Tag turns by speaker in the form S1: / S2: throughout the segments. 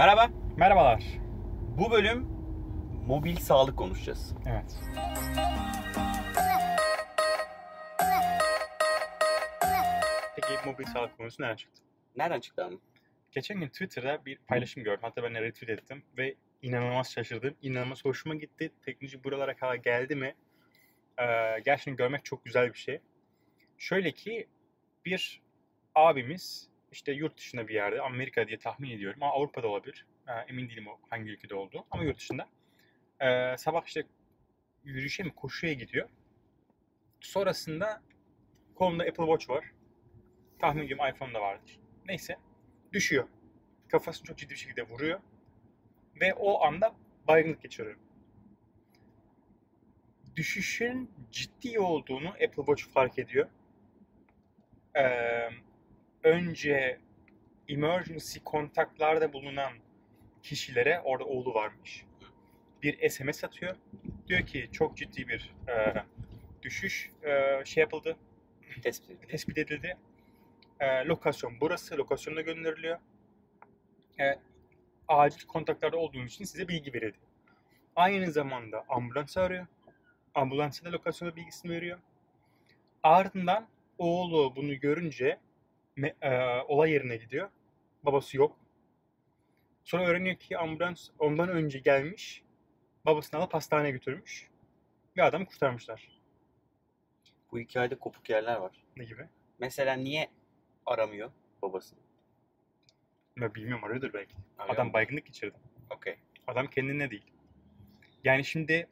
S1: Merhaba.
S2: Merhabalar.
S1: Bu bölüm mobil sağlık konuşacağız.
S2: Evet. Peki mobil sağlık konusu nereden çıktı?
S1: Nereden çıktı abi?
S2: Geçen gün Twitter'da bir paylaşım gördüm. Hatta ben de retweet ettim ve inanılmaz şaşırdım. İnanılmaz hoşuma gitti. Teknoloji buralara kadar geldi mi? Ee, gerçekten görmek çok güzel bir şey. Şöyle ki bir abimiz işte yurt dışında bir yerde, Amerika diye tahmin ediyorum ama Avrupa'da olabilir. Ee, emin değilim hangi ülkede olduğu ama yurt dışında. Ee, sabah işte yürüyüşe mi koşuya gidiyor. Sonrasında kolunda Apple Watch var. Tahmin ediyorum iPhone'da vardır. Neyse. Düşüyor. Kafasını çok ciddi bir şekilde vuruyor. Ve o anda baygınlık geçiriyor. Düşüşün ciddi olduğunu Apple Watch fark ediyor. Ee, önce emergency kontaklarda bulunan kişilere orada oğlu varmış. Bir SMS atıyor. Diyor ki çok ciddi bir e, düşüş e, şey yapıldı,
S1: Tespit edildi.
S2: tespit edildi. E, lokasyon burası, lokasyonuna gönderiliyor. E, acil kontaklarda olduğunuz için size bilgi verildi. Aynı zamanda ambulans arıyor. Ambulansa da lokasyonu bilgisini veriyor. Ardından oğlu bunu görünce e, olay yerine gidiyor. Babası yok. Sonra öğreniyor ki ambulans ondan önce gelmiş. Babasını alıp hastaneye götürmüş. Ve adamı kurtarmışlar.
S1: Bu hikayede kopuk yerler var.
S2: Ne gibi?
S1: Mesela niye aramıyor babasını?
S2: Ben bilmiyorum arıyordur belki.
S1: Arıyor
S2: Adam
S1: mu?
S2: baygınlık geçirdi.
S1: Okey.
S2: Adam kendine değil. Yani şimdi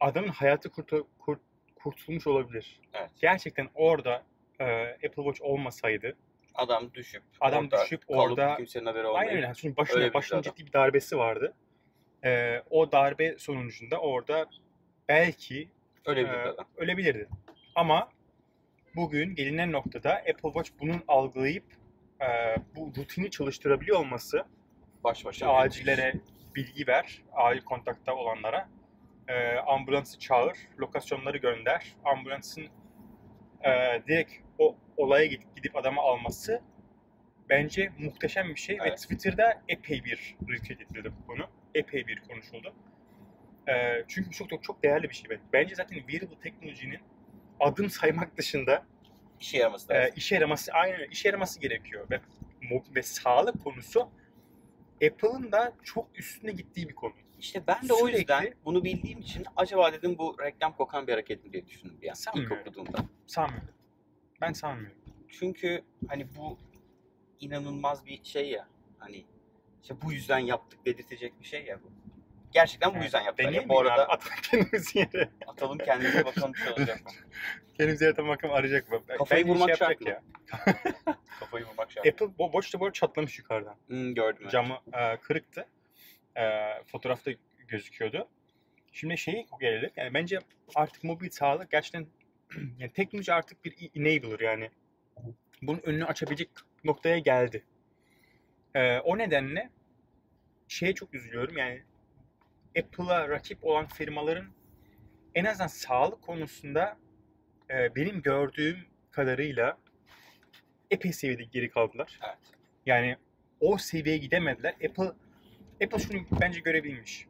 S2: adamın hayatı kurtu- kurt- kurtulmuş olabilir.
S1: Evet.
S2: Gerçekten orada e, Apple Watch olmasaydı
S1: Adam düşüp
S2: Adam
S1: orada
S2: düşüp orada-
S1: kimsenin haberi olmayıp
S2: aynen öyle. Çünkü başına,
S1: Öyle
S2: başına
S1: adam.
S2: ciddi bir darbesi vardı. E, o darbe sonucunda orada belki
S1: öyle bir
S2: e,
S1: adam.
S2: ölebilirdi. Ama bugün gelinen noktada Apple Watch bunun algılayıp e, bu rutini çalıştırabiliyor olması
S1: Baş başa.
S2: acillere bilgi ver, acil kontakta olanlara. Ee, ambulansı çağır, lokasyonları gönder. Ambulansın e, direkt o olaya gidip, gidip adamı alması bence muhteşem bir şey. Ve
S1: Evet.
S2: Twitter'da epey bir retweet edildi bu konu. Epey bir konuşuldu. Ee, çünkü çok çok çok değerli bir şey. bence. Bence zaten wearable teknolojinin adım saymak dışında
S1: işe yaraması
S2: e,
S1: lazım.
S2: işe yaraması aynen işe yaraması gerekiyor ve ve sağlık konusu Apple'ın da çok üstüne gittiği bir konu.
S1: İşte ben de o
S2: sürekli-
S1: yüzden bunu bildiğim için acaba dedim bu reklam kokan bir hareket mi diye düşündüm bir an. İlk
S2: Sanmıyorum.
S1: okuduğumda.
S2: Sanmıyorum. Ben sanmıyorum.
S1: Çünkü hani bu inanılmaz bir şey ya. Hani işte bu yüzden yaptık dedirtecek bir şey ya bu. Gerçekten bu
S2: Evet.
S1: yüzden yaptık.
S2: Deneyelim
S1: bu arada
S2: abi, atalım kendimizi yere.
S1: atalım kendimize bakalım bir şey olacak mı?
S2: Kendimizi yere atalım bakalım arayacak mı?
S1: Kafayı
S2: Bence
S1: vurmak
S2: şey
S1: şart mı? Kafayı vurmak şart.
S2: Apple da bu arada çatlamış yukarıdan.
S1: Hmm, gördüm.
S2: Camı e, kırıktı. E, fotoğrafta gözüküyordu. Şimdi şeyi gelelim. Yani bence artık mobil sağlık gerçekten yani teknoloji artık bir enabler yani. Bunun önünü açabilecek noktaya geldi. E, o nedenle şeye çok üzülüyorum yani Apple'a rakip olan firmaların en azından sağlık konusunda e, benim gördüğüm kadarıyla epey seviyede geri kaldılar.
S1: Evet.
S2: Yani o seviyeye gidemediler. Apple Apple şunu bence görebilmiş.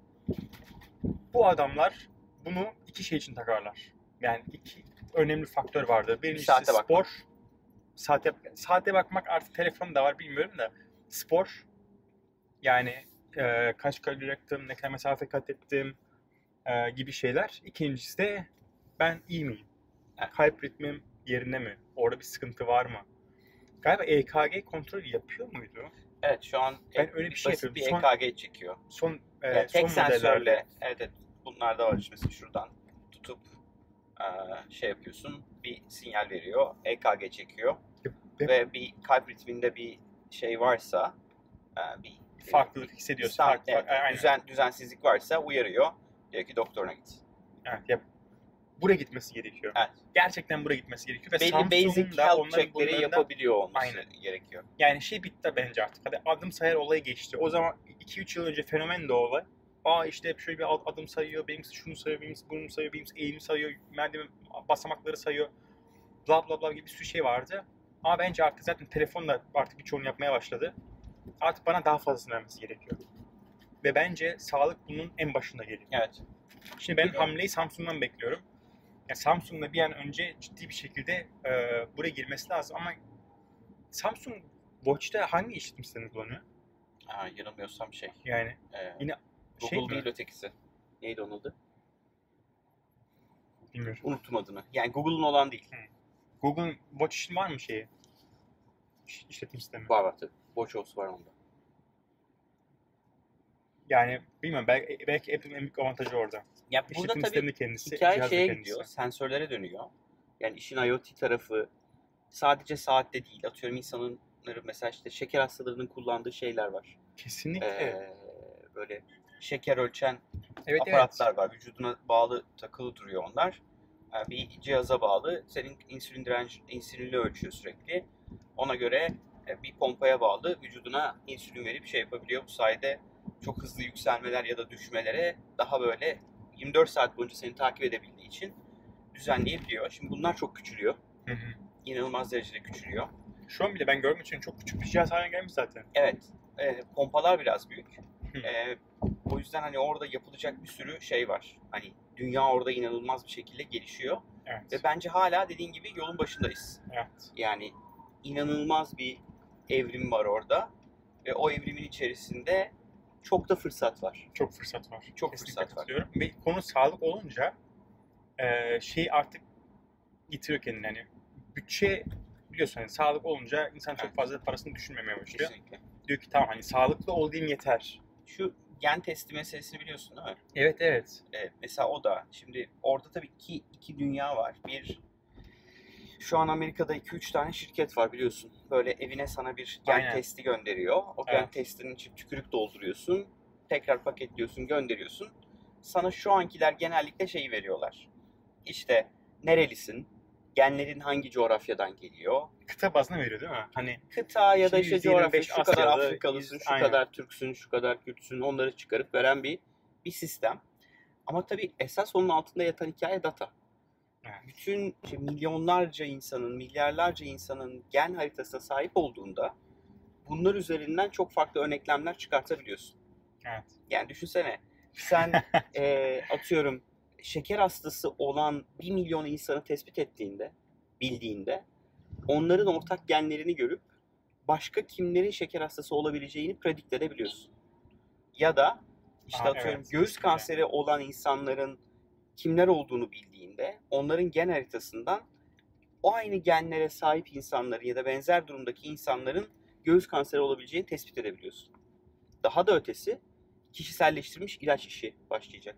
S2: Bu adamlar bunu iki şey için takarlar. Yani iki önemli faktör vardır. Birincisi
S1: Saate bakmak.
S2: spor. Saate, saate bakmak artık telefon da var bilmiyorum da spor. Yani e, kaç kalori yaktım, ne kadar mesafe kat ettim e, gibi şeyler. İkincisi de ben iyi miyim?
S1: Evet.
S2: Kalp ritmim yerinde mi? Orada bir sıkıntı var mı? Galiba EKG kontrol yapıyor muydu?
S1: Evet şu an
S2: Ben öyle bir şey
S1: basit bir
S2: yapıyorum. Son-
S1: EKG çekiyor.
S2: Son e,
S1: Yani tek
S2: son
S1: sensörle evet, evet bunlar da var işte mesela şuradan tutup e, şey yapıyorsun bir sinyal veriyor EKG çekiyor
S2: Ve-
S1: ve bir kalp ritminde bir şey varsa e, bir
S2: farklılık hissediyorsun. Farklı,
S1: evet,
S2: aynen.
S1: düzen, düzensizlik varsa uyarıyor. Diyor ki doktoruna git.
S2: Evet, ya, buraya gitmesi gerekiyor.
S1: Evet.
S2: Gerçekten buraya gitmesi gerekiyor. Ve
S1: Belli basic
S2: onların
S1: checkleri yapabiliyor olması
S2: Aynen.
S1: gerekiyor.
S2: Yani şey bitti bence artık. Hadi adım sayar olayı geçti. O zaman 2-3 yıl önce fenomen de olay. Aa işte hep şöyle bir ad- adım sayıyor, benimkisi şunu sayıyor, benimkisi bunu sayıyor, benimkisi eğimi sayıyor, merdiven basamakları sayıyor. Bla bla bla gibi bir sürü şey vardı. Ama bence artık zaten telefonla artık birçoğunu yapmaya başladı. artık bana daha fazlasını vermesi gerekiyor. Ve bence sağlık bunun en başında geliyor.
S1: Evet.
S2: Şimdi ben hamleyi Samsung'dan bekliyorum. Yani Samsung'da bir an önce ciddi bir şekilde e, buraya girmesi lazım ama Samsung Watch'ta hangi işletim sistemini kullanıyor?
S1: Ha, yanılmıyorsam şey.
S2: Yani
S1: E,
S2: Yine
S1: Google
S2: şey
S1: ötekisi. Neydi onun adı?
S2: bilmiyorum.
S1: Unuttum adını. Yani Google'un olan değil.
S2: Google Watch için var mı şeyi? İş- İşletim sistemi.
S1: Var var tabii. WatchOS var onda.
S2: Yani bilmiyorum belki, belki Apple'ın en büyük avantajı orada.
S1: Ya burada
S2: İşletim
S1: tabii
S2: kendisi,
S1: hikaye şeye
S2: kendisi.
S1: gidiyor. Sensörlere dönüyor. Yani işin IoT tarafı sadece saatte değil. Atıyorum insanın mesela işte şeker hastalarının kullandığı şeyler var.
S2: Kesinlikle.
S1: Ee, böyle şeker ölçen
S2: evet
S1: aparatlar var. Vücuduna bağlı takılı duruyor onlar. Ee, bir cihaza bağlı. Senin insülin direnci, insülini ölçüyor sürekli. Ona göre e, bir pompaya bağlı vücuduna insülin verip şey yapabiliyor. Bu sayede çok hızlı yükselmeler ya da düşmelere daha böyle 24 saat boyunca seni takip edebildiği için düzenleyebiliyor. Şimdi bunlar çok küçülüyor.
S2: Hı hı.
S1: İnanılmaz derecede küçülüyor.
S2: Şu an bile ben görmek için çok küçük bir cihaz haline gelmiş zaten.
S1: Evet, e, pompalar biraz büyük.
S2: Hı.
S1: E, o yüzden hani orada yapılacak bir sürü şey var. Hani dünya orada inanılmaz bir şekilde gelişiyor.
S2: Evet.
S1: Ve bence hala dediğin gibi yolun başındayız.
S2: evet.
S1: Yani inanılmaz bir evrim var orada. Ve o evrimin içerisinde çok da fırsat var.
S2: Çok fırsat var.
S1: Çok
S2: Kesinlikle
S1: fırsat var.
S2: Ve konu sağlık olunca e, şey artık getiriyor kendine. Hani bütçe biliyorsun hani sağlık olunca insan çok fazla parasını düşünmemeye başlıyor.
S1: Kesinlikle.
S2: Diyor ki tamam hani sağlıklı olayım yeter.
S1: Şu gen testi meselesini biliyorsun değil mi?
S2: Evet evet.
S1: Evet, mesela o da. Şimdi orada tabii iki, iki dünya var. Bir, şu an Amerika'da 2-3 tane şirket var biliyorsun. Böyle evine sana bir gen
S2: Aynen.
S1: testi gönderiyor. O gen
S2: Evet.
S1: testinin için tükürük dolduruyorsun. Tekrar paketliyorsun, gönderiyorsun. Sana şu ankiler genellikle şeyi veriyorlar. İşte nerelisin? Genlerin hangi coğrafyadan geliyor?
S2: Kıta bazına veriyor değil mi? Hani
S1: Kıta ya da işte
S2: 225
S1: coğrafya şu kadar Afrikalısın,
S2: 100
S1: şu
S2: aynen.
S1: kadar Türksün, şu kadar Kürtsün onları çıkarıp veren bir bir sistem. Ama tabii esas onun altında yatan hikaye data.
S2: Evet.
S1: Bütün işte milyonlarca insanın, milyarlarca insanın gen haritasına sahip olduğunda bunlar üzerinden çok farklı örneklemler çıkartabiliyorsun.
S2: evet.
S1: Yani düşünsene sen eee, atıyorum şeker hastası olan bir milyon insanı tespit ettiğinde, bildiğinde onların ortak genlerini görüp başka kimlerin şeker hastası olabileceğini predikt edebiliyorsun. Ya da işte
S2: Aa,
S1: atıyorum
S2: evet,
S1: göğüs
S2: kesinlikle.
S1: kanseri olan insanların kimler olduğunu bildiğinde onların gen haritasından o aynı genlere sahip insanların ya da benzer durumdaki insanların göğüs kanseri olabileceğini tespit edebiliyorsun. Daha da ötesi kişiselleştirilmiş ilaç işi başlayacak.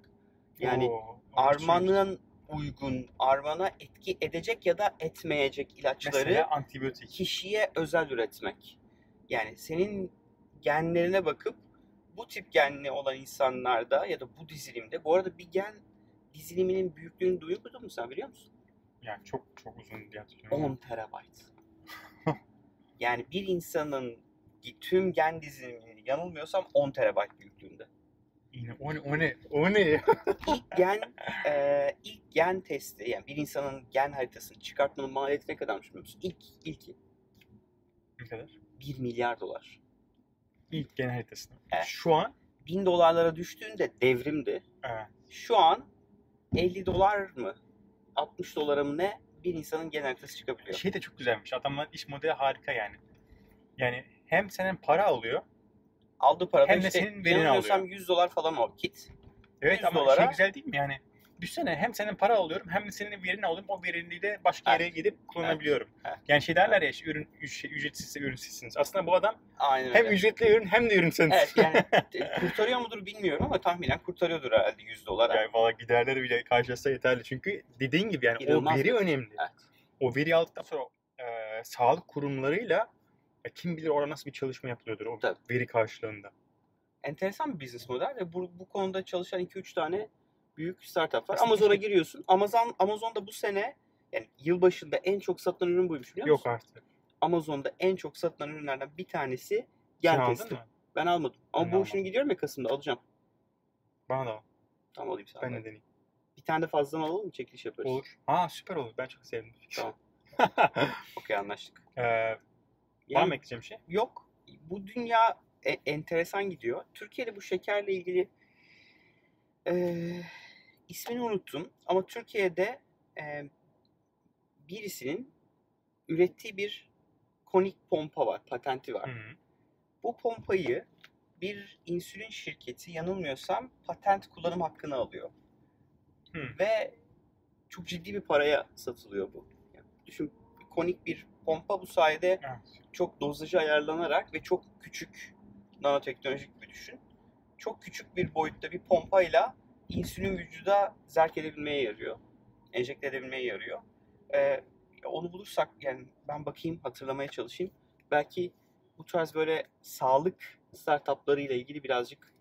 S1: Yani
S2: Oo,
S1: armanın uygun, armana etki edecek ya da etmeyecek ilaçları
S2: Mesela antibiyotik.
S1: kişiye özel üretmek. Yani senin genlerine bakıp bu tip genli olan insanlarda ya da bu dizilimde, bu arada bir gen diziliminin büyüklüğünü duyuyor musun sen biliyor musun?
S2: Yani çok çok uzun diye hatırlıyorum.
S1: 10 terabayt. yani bir insanın tüm gen dizilimini yanılmıyorsam 10 terabayt büyüklüğünde.
S2: Yine o ne o ne o ne?
S1: İlk gen e, ilk gen testi yani bir insanın gen haritasını çıkartmanın maliyeti ne kadarmış biliyor musun? İlk ilki
S2: ne kadar?
S1: 1 milyar dolar.
S2: İlk gen haritasını.
S1: Evet.
S2: Şu an
S1: 1000 dolarlara düştüğünde devrimdi.
S2: evet.
S1: Şu an 50 dolar mı 60 dolara mı ne bir insanın gen haritası çıkabiliyor.
S2: şey de çok güzelmiş. Adamların iş modeli harika yani. Yani hem senin para alıyor.
S1: Aldığı parada
S2: Hem de
S1: işte
S2: senin verini
S1: yanılmıyorsam 100 dolar falan o kit.
S2: Evet
S1: 100
S2: ama
S1: dolara-
S2: şey güzel değil mi yani? Düşünsene hem senin para alıyorum hem de senin verini alıyorum. O verini de başka yere
S1: Evet.
S2: gidip kullanabiliyorum.
S1: Evet.
S2: Yani şey derler ya işte ürün üc- ücretsizse ürünsüzsiniz. Aslında bu adam
S1: Aynen
S2: hem
S1: öyle.
S2: ücretli ürün hem de ürünseniz.
S1: Evet yani kurtarıyor mudur bilmiyorum ama tahminen kurtarıyordur herhalde 100 dolara.
S2: Yani valla giderleri bile karşılasa yeterli. Çünkü dediğin gibi yani
S1: İnanılmaz
S2: o veri
S1: bir-
S2: önemli.
S1: Evet.
S2: O veri aldıktan sonra e, sağlık kurumlarıyla e, kim bilir orada nasıl bir çalışma yapılıyordur o
S1: Tabii.
S2: veri karşılığında.
S1: Enteresan bir business model ve bu, bu konuda çalışan 2-3 tane büyük startup var.
S2: Aslında
S1: Amazon'a
S2: keşke-
S1: giriyorsun. Amazon Amazon'da bu sene yani yılbaşında en çok satılan ürün buymuş biliyor musun?
S2: Yok artık.
S1: Amazon'da en çok satılan ürünlerden bir tanesi gen testi. Ben almadım. Ama
S2: Ben
S1: bu
S2: almadım.
S1: şimdi gidiyorum ya Kasım'da alacağım.
S2: Bana da al.
S1: Tamam alayım sana.
S2: Ben de deneyeyim.
S1: Bir tane de fazladan alalım mı? Çekiliş yaparız.
S2: Olur. Ha süper olur. Ben çok sevdim.
S1: Tamam. Okey anlaştık.
S2: ee, var mı ekleyeceğim şey?
S1: yok. Bu dünya e- enteresan gidiyor. Türkiye'de bu şekerle ilgili eee, ismini unuttum ama Türkiye'de eee, birisinin ürettiği bir konik pompa var, patenti var.
S2: Hı hı.
S1: Bu pompayı bir insülin şirketi yanılmıyorsam patent kullanım hakkını alıyor.
S2: Hı.
S1: Ve çok ciddi bir paraya satılıyor bu. Yani düşün konik bir pompa bu sayede
S2: Evet.
S1: çok dozajı ayarlanarak ve çok küçük nanoteknolojik bir düşün. Çok küçük bir boyutta bir pompayla insülin vücuda zerk edebilmeye yarıyor. Enjekte edebilmeye yarıyor. Ee, onu bulursak yani ben bakayım hatırlamaya çalışayım. Belki bu tarz böyle sağlık startupları ile ilgili birazcık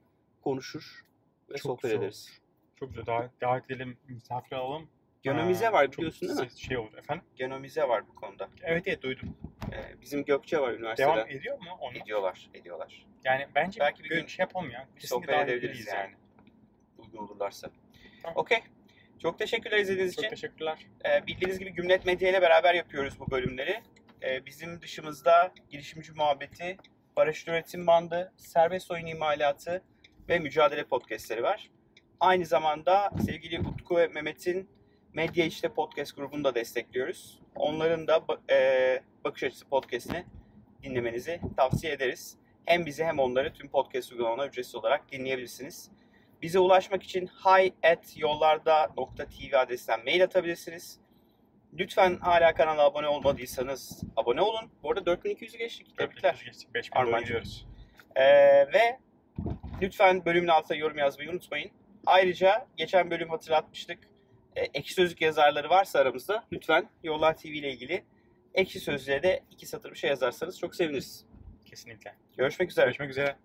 S1: konuşur ve
S2: Çok
S1: sohbet
S2: güzel
S1: ederiz.
S2: Çok güzel. Davet, davet edelim, misafir alalım.
S1: Genomize var biliyorsun değil mi?
S2: Şey olur efendim.
S1: Genomize var bu konuda.
S2: Evet evet duydum.
S1: Ee, bizim Gökçe var üniversitede.
S2: Devam ediyor mu onu?
S1: ediyorlar, ediyorlar.
S2: Yani bence
S1: Belki bir gün
S2: şey yapalım ya. Kesinlikle
S1: sohbet edebiliriz
S2: ederiz
S1: yani. Uygun olurlarsa.
S2: Tamam.
S1: Okey. Çok teşekkürler izlediğiniz
S2: Çok
S1: için.
S2: teşekkürler.
S1: Ee, bildiğiniz gibi Gümlet Medya ile beraber yapıyoruz bu bölümleri. Ee, bizim dışımızda girişimci muhabbeti, paraşüt üretim bandı, serbest oyun imalatı ve mücadele podcastleri var. Aynı zamanda sevgili Utku ve Mehmet'in Medya İşte Podcast grubunu da destekliyoruz. Onların da e, Bakış Açısı Podcast'ini dinlemenizi tavsiye ederiz. Hem bizi hem onları tüm podcast uygulamalarına ücretsiz olarak dinleyebilirsiniz. Bize ulaşmak için hi@yollarda.tv adresinden mail atabilirsiniz. Lütfen hala kanala abone olmadıysanız abone olun. Bu arada 4200'ü geçtik. Tebrikler.
S2: 5000 doğru
S1: Armancığım.
S2: gidiyoruz.
S1: Ee, ve lütfen bölümün altına yorum yazmayı unutmayın. Ayrıca geçen bölüm hatırlatmıştık. Ee, ekşi sözlük yazarları varsa aramızda lütfen Yollar TV ile ilgili ekşi sözlüğe de iki satır bir şey yazarsanız çok seviniriz.
S2: Kesinlikle.
S1: Görüşmek üzere.
S2: Görüşmek üzere.